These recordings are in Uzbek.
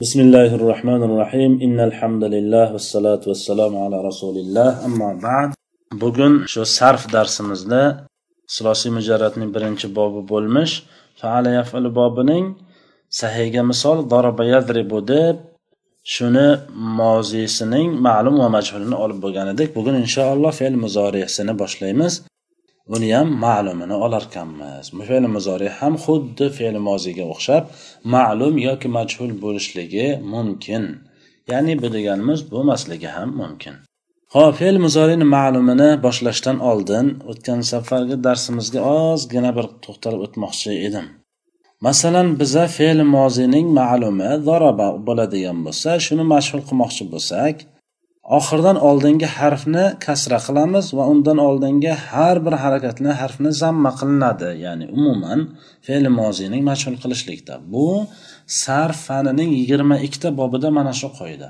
بسم الله الرحمن الرحيم إن الحمد لله والصلاة والسلام على رسول الله أما بعد bugun shu sarf darsimizda silosiy mujarratning birinchi bobi bo'lmish faala yafalu bobining sahiga misol daraba yadribu deb shuni mozisining ma'lum va majhulini olib bo'lgan edik bugun inshaalloh fe'l muzorisini boshlaymiz Buni ham ma'lumini olarkanmiz. Fe'li muzori ham xuddi fe'li moziga o'xshab ma'lum yoki majhul bo'lishligi mumkin. Ya'ni bu deganimiz bo'lmasligi ham mumkin. Ho'p fe'l muzorini ma'lumini boshlashdan oldin o'tgan safargi darsimizga ozgina bir to'xtalib o'tmoqchi edim. Masalan biza fe'l mozining ma'lumi zaraba bo'ladigan bo'lsa shuni mashhur qilmoqchi bo'lsak oxirdan oldingi harfni kasra qilamiz va undan oldingi har bir harakatli harfni zamma qilinadi. Ya'ni umuman fe'l moziyning mashhur qilishlikda. Bu sarf fanining yigirma ikkita bobida mana shu qoida.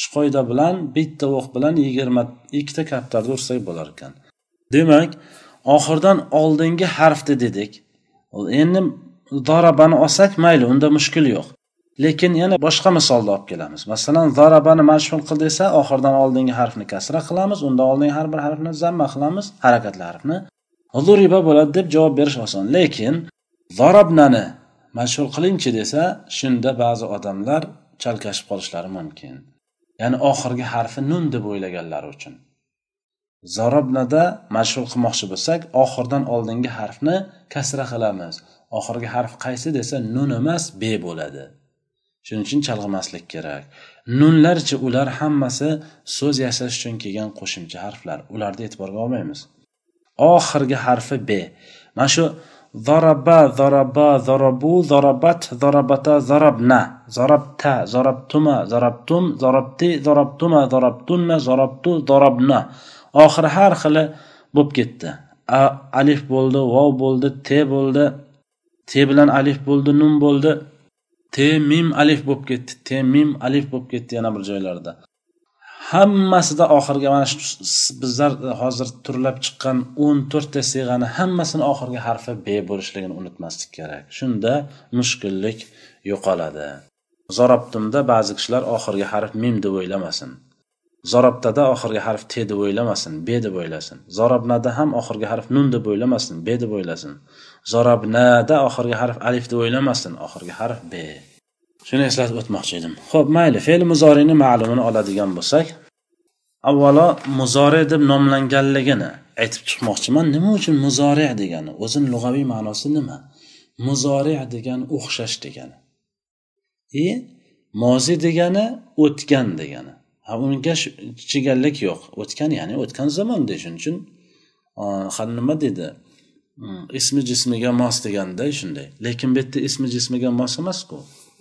Shu qoida bilan bitta o'q bilan yigirma ikkita kaptarni ursak bo'lar ekan. Demak oxirdan oldingi harfni dedik. Endi dorabani olsak mayli unda mushkul yo'q. Lekin yana boshqa misolni olib kelamiz. Masalan zarabani mashhul qil desa oxiridan oldingi harfni kasra qilamiz undan oldingi har bir harfni zamma qilamiz harakatli harfni. Zuriba bo'ladi deb javob berish oson. Lekin zarabnani mashhur qilingchi desa shunda ba'zi odamlar chalkashib qolishlari mumkin. Ya'ni oxirgi harfi nun deb o'ylaganlari uchun. Zarobnada mashhur qilmoqchi bo'lsak oxiridan oldingi harfni kasra qilamiz. Oxirgi harf qaysi desa nun emas be bo'ladi. Shuning uchun chalg'imaslik kerak. Nunlarchi ular hammasi so'z yasash uchun kelgan qo'shimcha harflar. Ularni e'tiborga olmaymiz. Oxirgi harfi b. Mana shu zaraba zaraba zarabu zarabat zarabata zarabna. Zarabta zarabtuma zarabtum zarabti zarabtuma zarabtunna zarabtu zarabna. Oxiri har xili bo'lib ketdi. Alif bo'ldi vov bo'ldi te bo'ldi. Te bilan alif bo'ldi nun bo'ldi. Te mim alif bo'lib ketdi te mim alif bo'lib ketdi yana bir joylarda. Hammasida oxirgi mana shu bizlar hozir turlab chiqqan o'n to'rtta siyg'ani hammasini oxirgi harfi be bo'lishligini unutmaslik kerak. Shunda mushkullik yo'qoladi. Zorobtumda ba'zi kishilar oxirgi harf mim deb o'ylamasin. Zorobtada oxirgi harf te deb o'ylamasin b deb o'ylasin. Zorobnada ham oxirgi harf nun deb o'ylamasin b deb o'ylasin. Zorobnada oxirgi harf alif deb o'ylamasin oxirgi harf b. Shuni eslatib o'tmoqchi edim. Ho'p mayli fe'l muzoriyni ma'lumini oladigan bo'lsak avvalo muzori deb nomlanganligini aytib chiqmoqchiman. Nima uchun muzori degani? O'zini lug'aviy ma'nosi nima? Muzori degani o'xshash degani. E mozi degani o'tgan degani. Bunga unga chigallik yo'q. O'tgan ya'ni o'tgan zamonda shuning uchun nima deydi hmm, ismi jismiga mos deganda shunday. Lekin bu yerda ismi jismiga mos emasku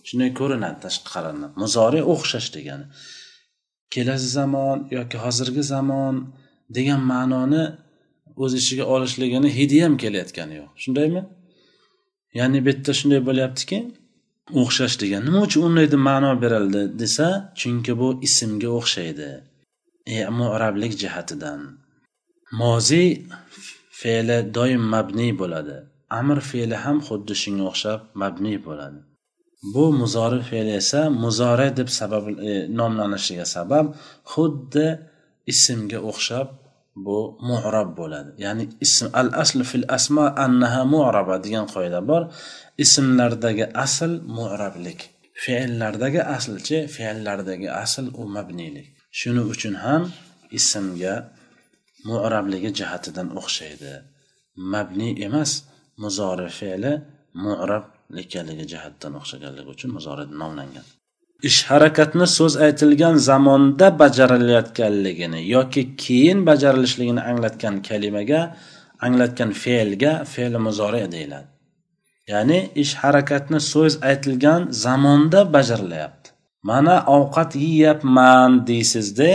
shunday ko'rinadi tashqi qaraganda muzori o'xshash degani. Kelasi zamon yoki hozirgi zamon degan ma'noni o'z ichiga olishligini hidi ham kelayotgani yo'q. Shundaymi? Ya'ni bu yerda shunday bo'lyaptiki o'xshash degan. Nima uchun unday deb ma'no berildi desa chunki bu ismga o'xshaydi. E mu'rablik jihatidan. Moziy fe'li doim mabniy bo'ladi. Amr fe'li ham xuddi shunga o'xshab mabniy bo'ladi. Bu muzori fe'li esa muzori deb sabab e, nomlanishiga sabab xuddi ismga o'xshab bu mu'rab bo'ladi. Ya'ni ism al asl fil asma annaha mu'raba degan qoida bor. Ismlardagi asl mu'rablik fe'llardagi aslchi fe'llardagi asl u mabniylik. Shuning uchun ham ismga mu'rabligi jihatidan o'xshaydi. Mabni emas muzori fe'li mu'rab ekanligi jihatdan o'xshaganligi uchun muzori nomlangan. Ish harakatni so'z aytilgan zamonda bajarilayotganligini yoki keyin bajarilishligini anglatgan kalimaga anglatgan fe'lga fe'li muzori deyiladi. Ya'ni ish harakatni so'z aytilgan zamonda bajarilyapti mana ovqat yeyapman deysizda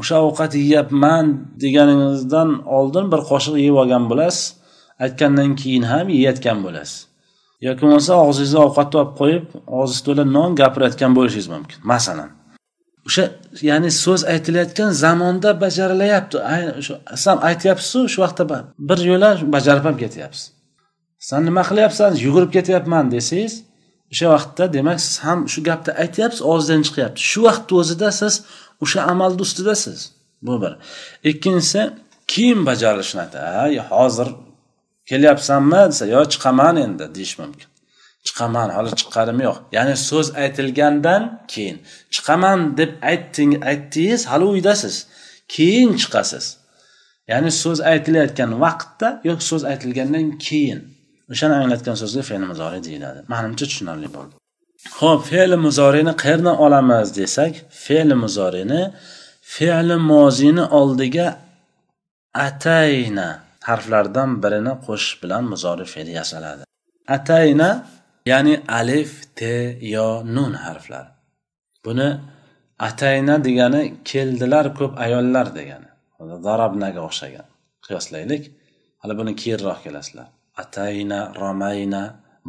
o'sha ovqat yeyapman deganingizdan oldin bir qoshiq yeb olgan bo'lasiz aytgandan keyin ham yeyayotgan bo'lasiz. Yoki bo'lmasa og'zingizga ovqatni olib qo'yib og'ziz to'la non gapirayotgan bo'lishingiz mumkin. Masalan o'sha ya'ni so'z aytilayotgan zamonda bajarilyapti shu san aytyapsizu shu vaqtda bir yo'la bajarib ham ketyapsiz. San nima qilyapsan? Yugurib ketyapman desangiz o'sha vaqtda demak siz ham shu gapni aytyapsiz og'zingizdan chiqyapti. Shu vaqtni o'zida siz o'sha amalni ustidasiz. Bu bir. Ikkinchisi keyin bajarilishini aytadi hozir kelyapsanmi desa yo chiqaman endi deyish mumkin. Chiqaman hali chiqqanim yo'q. Ya'ni so'z aytilgandan keyin chiqaman deb aytding aytdingiz hali uydasiz. Keyin chiqasiz. Ya'ni so'z aytilayotgan vaqtda yoki so'z aytilgandan keyin. O'shani anglatgan so'zga fe'l muzori deyiladi. Manimcha tushunarli bo'ldi. Ho'p fe'li muzorini qayerdan olamiz desak fe'li muzorini fe'li mozini oldiga atayna. Harflardan birini qo'shish bilan muzori fe'l yasaladi. Atayna ya'ni alif te yo nun harflari. Buni atayna degani keldilar ko'p ayollar degani. Zarabnaga o'xshagan. Qiyoslaylik. Hali buni keyinroq kelasizlar. Atayna romayna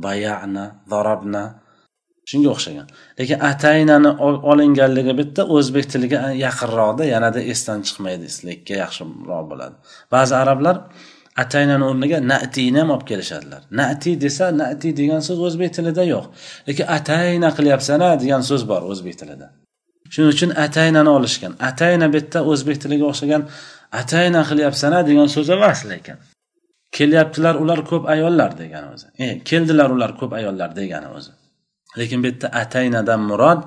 bayana zarabna shunga o'xshagan. Lekin ataynani olinganligi bitta o'zbek tiliga yaqinroqda yanada esdan chiqmaydi sizlarga yaxshiroq bo'ladi. Ba'zi arablar ataynani o'rniga natini ham olib kelishadilar. Nati desa nati degan so'z o'zbek tilida yo'q. Lekin atayna qilyapsana degan so'z bor o'zbek tilida. Shuning uchun ataynani olishgan. Atayna bu yerda o'zbek tiliga o'xshagan atayna qilyapsana degan so'z emas lekin kelyaptilar ular ko'p ayollar degani o'zi. E, keldilar ular ko'p ayollar degani o'zi. Lekin bu yerda ataynadan murod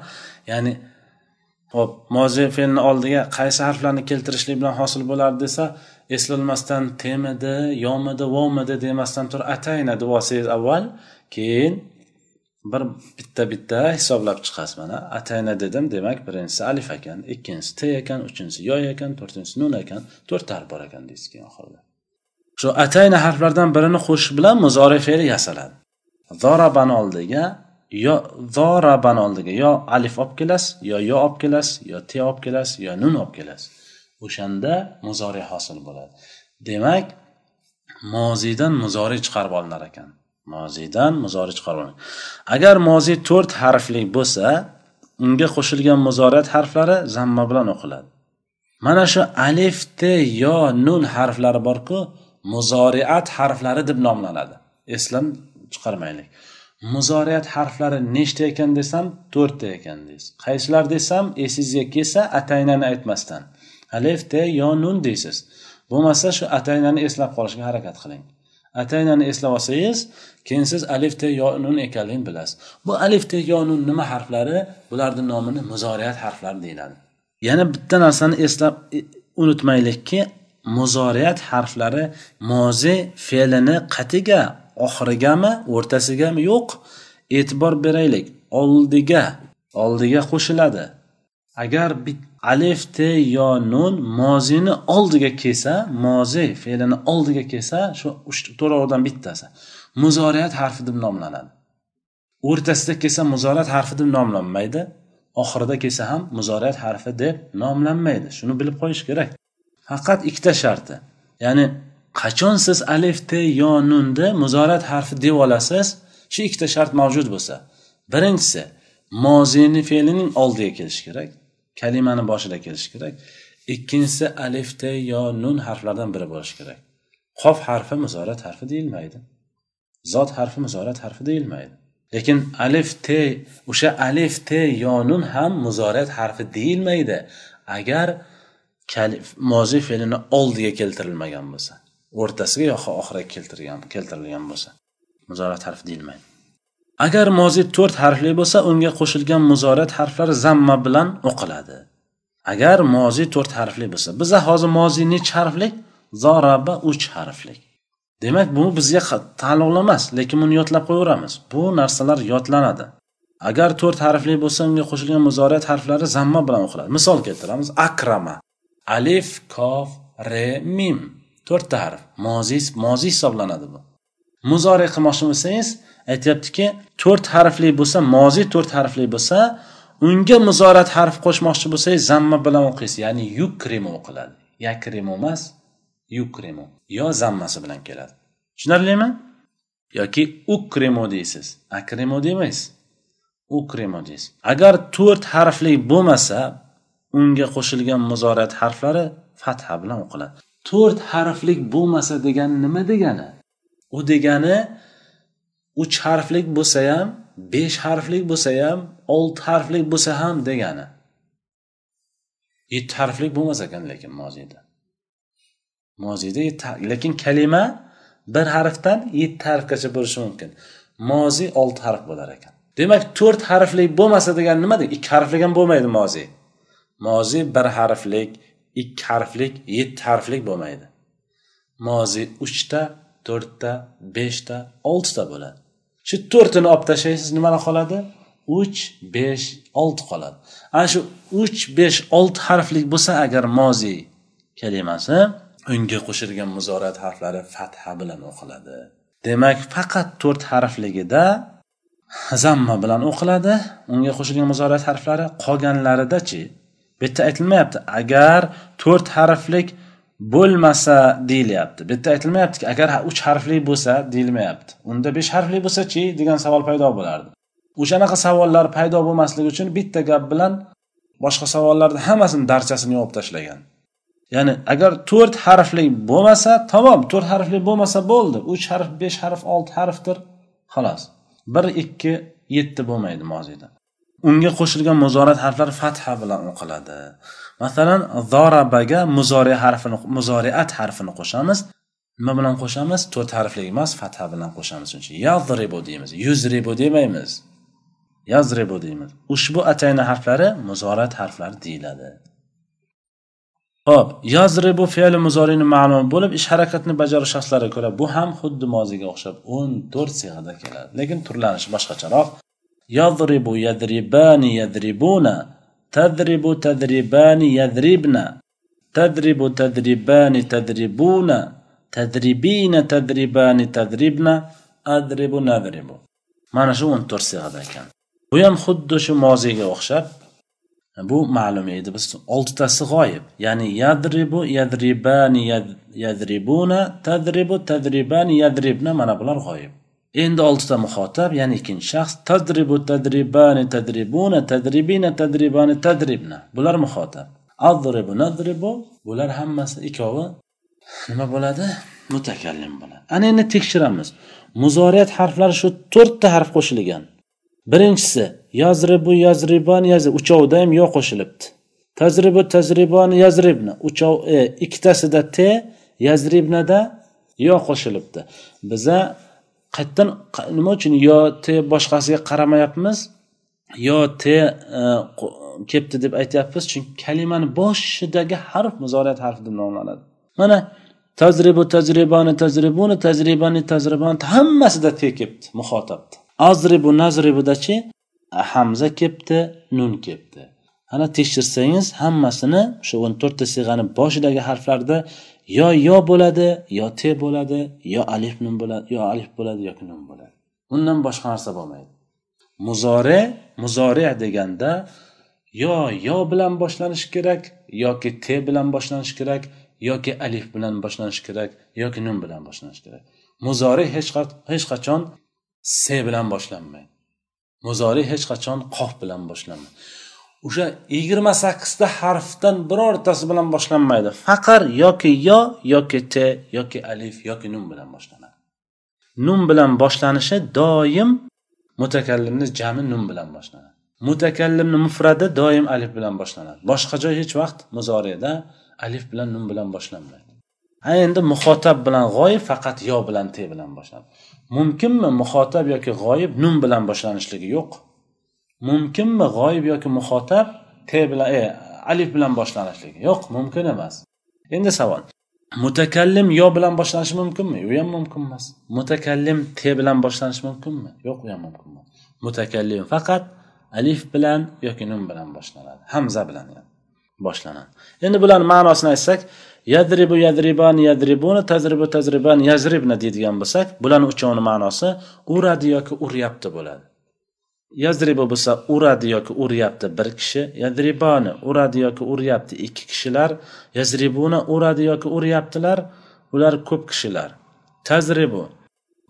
ya'ni hop mozi fe'lni oldiga qaysi harflarni keltirishlik bilan hosil bo'lardi desa eslanmasdan temidi yomidi vomidi demasdan turib atayna deb olsangiz avval keyin bir bitta bitta hisoblab chiqasiz. Mana atayna dedim demak birinchisi alif ekan ikkinchisi t ekan uchinchisi yo ekan to'rtinchisi nun ekan to'rtta harf bor ekan deysiz keyin oxirida. Shu atayna harflardan birini qo'shish bilan muzori fe'li yasaladi. Zorabani oldiga yo zorabani oldiga yo alif olib kelasiz yo yo olib kelasiz yo te olib kelasiz yo nun olib kelasiz. O'shanda muzori hosil bo'ladi. Demak moziydan muzori chiqarib olinar ekan. Moziydan muzori chiqarib olinar. Agar moziy to'rt harfli bo'lsa unga qo'shilgan muzoriyat harflari zamma bilan o'qiladi. Mana shu alif te yo nun harflari borku muzoriat harflari deb nomlanadi. Eslan chiqarmaylik. Muzoriyat harflari nechta ekan desam to'rtta ekan deysiz qaysilar desam esingizga kelsa ataynani aytmasdan. Alif te yo nun deysiz. Bo'lmasa shu ataynani eslab qolishga harakat qiling. Ataynani eslab olsangiz keyin siz alif te yo nun ekanligini bilasiz. Bu alif te yo nun nima harflari? Bularni nomini muzoriyat harflari deyiladi. Yana bitta narsani eslab e, unutmaylikki muzoriyat harflari mozi fe'lini qatiga oxirigami o'rtasigami yo'q. E'tibor beraylik. Oldiga oldiga qo'shiladi. Agar alif te yo nun mozini oldiga kelsa mozi fe'lini oldiga kelsa shu to'rtovdan bittasi. Muzoriyat harfi deb nomlanadi. O'rtasida kelsa muzoriyat harfi deb nomlanmaydi. Oxirida kelsa ham muzoriyat harfi deb nomlanmaydi. Shuni bilib qo'yish kerak. Faqat ikkita sharti. Ya'ni qachon siz alif te yo nunni muzorat harfi deb olasiz? Shu ikkita shart mavjud bo'lsa. Birinchisi mozini fe'lining oldiga kelishi kerak kalimani boshida kelishi kerak. Ikkinchisi alif te yo nun harflardan biri bo'lishi kerak. Qof harfi muzorat harfi deyilmaydi. Zot harfi muzorat harfi deyilmaydi. Lekin alif te o'sha alif te yo nun ham muzorat harfi deyilmaydi. Agar mozi fe'lini oldiga keltirilmagan bo'lsa. O'rtasiga yoki oxiriga keltirgan keltirilgan bo'lsa. Muzorat harfi deyilmaydi. Agar mozi to'rt harfli bo'lsa unga qo'shilgan muzorat harflari zamma bilan o'qiladi. Agar mozi to'rt harfli bo'lsa biza hozir mozi nechi harfli zoraba uch harfli demak bu bizga taalluqli emas lekin buni yodlab qo'yaveramiz. Bu narsalar yodlanadi. Agar to'rt harfli bo'lsa unga qo'shilgan muzorat harflari zamma bilan o'qiladi. Misol keltiramiz akrama alif kof re mim. To'rtta harf moziy moziy hisoblanadi bu. Muzoriy qilmoqchi bo'lsangiz aytyaptiki to'rt harfli bo'lsa moziy to'rt harfli bo'lsa unga muzorat harf qo'shmoqchi bo'lsangiz zamma bilan o'qiysiz. Ya'ni yukrimu o'qiladi. Yakrimu emas yukrimu yo zammasi bilan keladi. Tushunarlimi? Yoki ukrimu deysiz. Akrimu demaysiz. Ukrimu deysiz. Agar to'rt harfli bo'lmasa unga qo'shilgan muzorat harflari fatha bilan o'qiladi. To'rt harflik bo'lmasa degani nima degani? U degani uch harflik bo'lsa ham besh harflik bo'lsa ham olti harflik bo'lsa ham degani. Yetti harflik bo'lmas ekan lekin moziyda. Moziyda lekin kalima bir harfdan yetti harfgacha bo'lishi mumkin. Mozi olti harf bo'lar ekan. Demak to'rt harflik bo'lmasa degani nima ikki harflik ham bo'lmaydi mozi mozi bir harflik ikki harflik yetti harflik bo'lmaydi. Mozi uchta to'rtta beshta oltita bo'ladi. Shu to'rtini olib tashlaysiz nimalar qoladi? Uch besh olti qoladi. Ana shu uch besh olti harflik bo'lsa agar mozi kalimasi unga qo'shilgan muzorat harflari fatha bilan o'qiladi. Demak faqat to'rt harfligida zamma bilan o'qiladi. Unga qo'shilgan muzorat harflari qolganlaridachi? Bu yerda aytilmayapti. Agar to'rt harflik bo'lmasa deyilyapti. Bu yerda aytilmayaptiki agar uch harfli bo'lsa deyilmayapti. Unda besh harfli bo'lsachi degan savol paydo bo'lardi. O'shanaqa savollar paydo bo'lmasligi uchun bitta gap bilan boshqa savollarni hammasini darchasini yopib tashlagan. Ya'ni agar to'rt harfli bo'lmasa tamom to'rt harfli bo'lmasa bo'ldi. Uch harf besh harf olti harfdir. Xolos. Bir ikki yetti bo'lmaydi moziyda. Unga qo'shilgan muzorat harflari fatha bilan o'qiladi. Masalan zorabaga muzori harfini muzoriat harfini qo'shamiz. Nima bilan qo'shamiz to'rt harfli emas fatha bilan qo'shamiz. Shuning uchun yazribu deymiz yuzribu demaymiz. Yazribu deymiz. Ushbu atayna harflari muzorat harflari deyiladi. Ho'p yazribu fe'li muzorini ma'lum bo'lib ish harakatni bajarish shaxslariga ko'ra bu ham xuddi moziga o'xshab o'n to'rt siyg'ada keladi. Lekin turlanishi boshqacharoq. يضرب يضربان يضربون تضرب تضربان يضربن تضرب تضربان تضربون تضربين تضربان تضربن أضرب نضرب. ما نشو أن ترسي هذا كان؟ ويان خدش موزيقى أخشب بو معلومة إذا بس قلت تسغايب يعني يضرب يضربان يضربون تضرب تضربان يضربن ما نبلر غايب. Endi oltita muxotab ya'ni ikkinchi shaxs tadribu tadribani tadribuna tadribina tadribani tadribna. Bular muxotab. Adribu nadribu bular hammasi ikkovi nima bo'ladi? Mutakallim bo'ladi. Ana endi tekshiramiz. Muzoriyat harflari shu to'rtta harf qo'shilgan. Birinchisi yazribu yazriban yazri uchovida ham yo qo'shilibdi. Tajribu tajribani yazribni uchov e, ikkitasida t yazribnada yo qo'shilibdi. Biza qayerdan nima uchun yo t boshqasiga qaramayapmiz yo t e, kelibdi deb aytyapmiz chunki kalimani boshidagi harf muzoriyat harfi deb nomlanadi. Mana tazribu tajribani tajribuni tajribani tajribani hammasida te kelibdi muxotabda. Azribu nazribudachi e, hamza kelibdi nun kelibdi ana tekshirsangiz hammasini o'sha o'n to'rtta siyg'ani boshidagi harflarda yo yo bo'ladi yo te bo'ladi yo alif nun bo'ladi yo alif bo'ladi yoki nun bo'ladi. Undan boshqa narsa bo'lmaydi. Muzore muzore deganda yo yo bilan boshlanishi kerak yoki te bilan boshlanishi kerak yoki alif bilan boshlanishi kerak yoki nun bilan boshlanishi kerak. Muzori hech qachon se bilan boshlanmaydi. Muzori hech qachon qof bilan boshlanmaydi. O'sha yigirma sakkizta harfdan birortasi bilan boshlanmaydi. Faqat yoki yo yoki t yoki alif yoki nun bilan boshlanadi. Nun bilan boshlanishi doim mutakallimni jami nun bilan boshlanadi. Mutakallimni mufradi doim alif bilan boshlanadi. Boshqa joy hech vaqt muzoriyada alif bilan nun bilan boshlanmaydi. Ha endi muxotab bilan g'oyib faqat yo bilan te bilan boshlanadi. Mumkinmi muxotab yoki g'oyib nun bilan boshlanishligi yo'q. Mumkinmi g'oyib yoki muxotab? T bilan e, alif bilan boshlanishligi yo'q mumkin emas. Endi savol. Mutakallim yo bilan boshlanishi mumkinmi? U ham mumkin emas. Mutakallim t bilan boshlanishi mumkinmi? Yo'q u ham mumkin emas. Mutakallim faqat alif bilan yoki nun bilan boshlanadi. Hamza bilan boshlanadi. Endi bularni ma'nosini aytsak yadribu yadriban yadribuna tazribu tazriban yazribna deydigan bo'lsak bularni uchovini ma'nosi uradi yoki uryapti bo'ladi. Yazriba bo'lsa uradi yoki uryapti bir kishi yadribani uradi yoki uryapti ikki kishilar yazribuna uradi yoki uryaptilar ular ko'p kishilar. Tazribu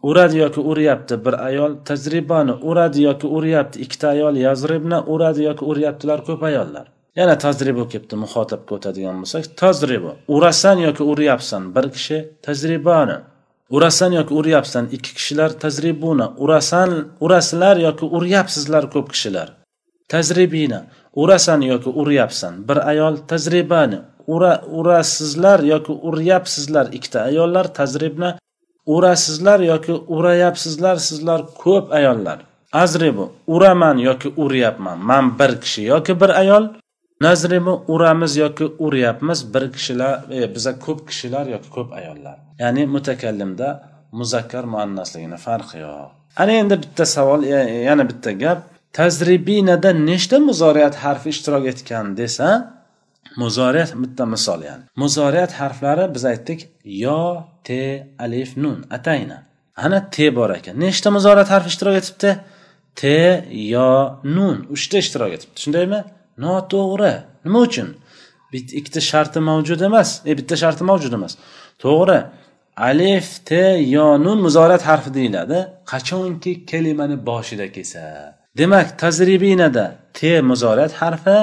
uradi yoki uryapti bir ayol tajribani uradi yoki uryapti ikkita ayol yazribna uradi yoki uryaptilar ko'p ayollar. Yana tajriba kelibdi muxotabga o'tadigan bo'lsak tajriba urasan yoki uryapsan bir kishi tajribani urasan yoki uryapsan ikki kishilar tajribuna. Urasan urasizlar yoki uryapsizlar ko'p kishilar. Tajribina. Urasan yoki uryapsan. Bir ayol tajribani. Ura urasizlar yoki uryapsizlar. Ikkita ayollar tajribna. Urasizlar yoki urayapsizlar sizlar ko'p ayollar. Azribu uraman yoki uryapman. Man bir kishi yoki bir ayol. Nazrimi uramiz yoki uryapmiz bir kishilar e, biza ko'p kishilar yoki ko'p ayollar. Ya'ni mutakallimda muzakkar muannasligini farqi yo'q. Ana endi bitta savol e, e, yana bitta gap. Tazribinada nechta muzoriyat harfi ishtirok etgan desa muzoriyat bitta misol ya'ni. Muzoriyat harflari biz aytdik yo te alif nun atayna. Ana te bor ekan. Nechta muzoriyat harfi ishtirok etibdi? Te yo nun. Uchta ishtirok etibdi. Shundaymi? Noto'g'ri. Nima uchun? Ikkita sharti mavjud emas. E bitta sharti mavjud emas. To'g'ri. Alif te yo nun muzoriyat harfi deyiladi. Qachonki kalimani boshida kelsa. Demak tajribinada te muzoriyat harfi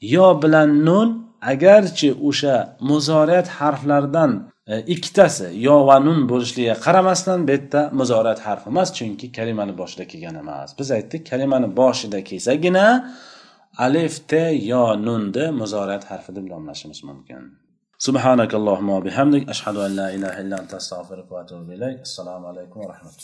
yo bilan nun agarchi o'sha muzoriyat harflaridan e, ikkitasi yo va nun bo'lishligiga qaramasdan bu yerda muzoriyat harfi emas chunki kalimani boshida kelgan emas. Biz aytdik kalimani boshida kelsagina alif t yo nunni muzorat harfi deb nomlashimiz mumkin. Subhanakallohumma bihamdik. Ashhadu an la ilaha illa anta astag'firuka va atubu ilayk. Assalomu alaykum va rahmatulloh.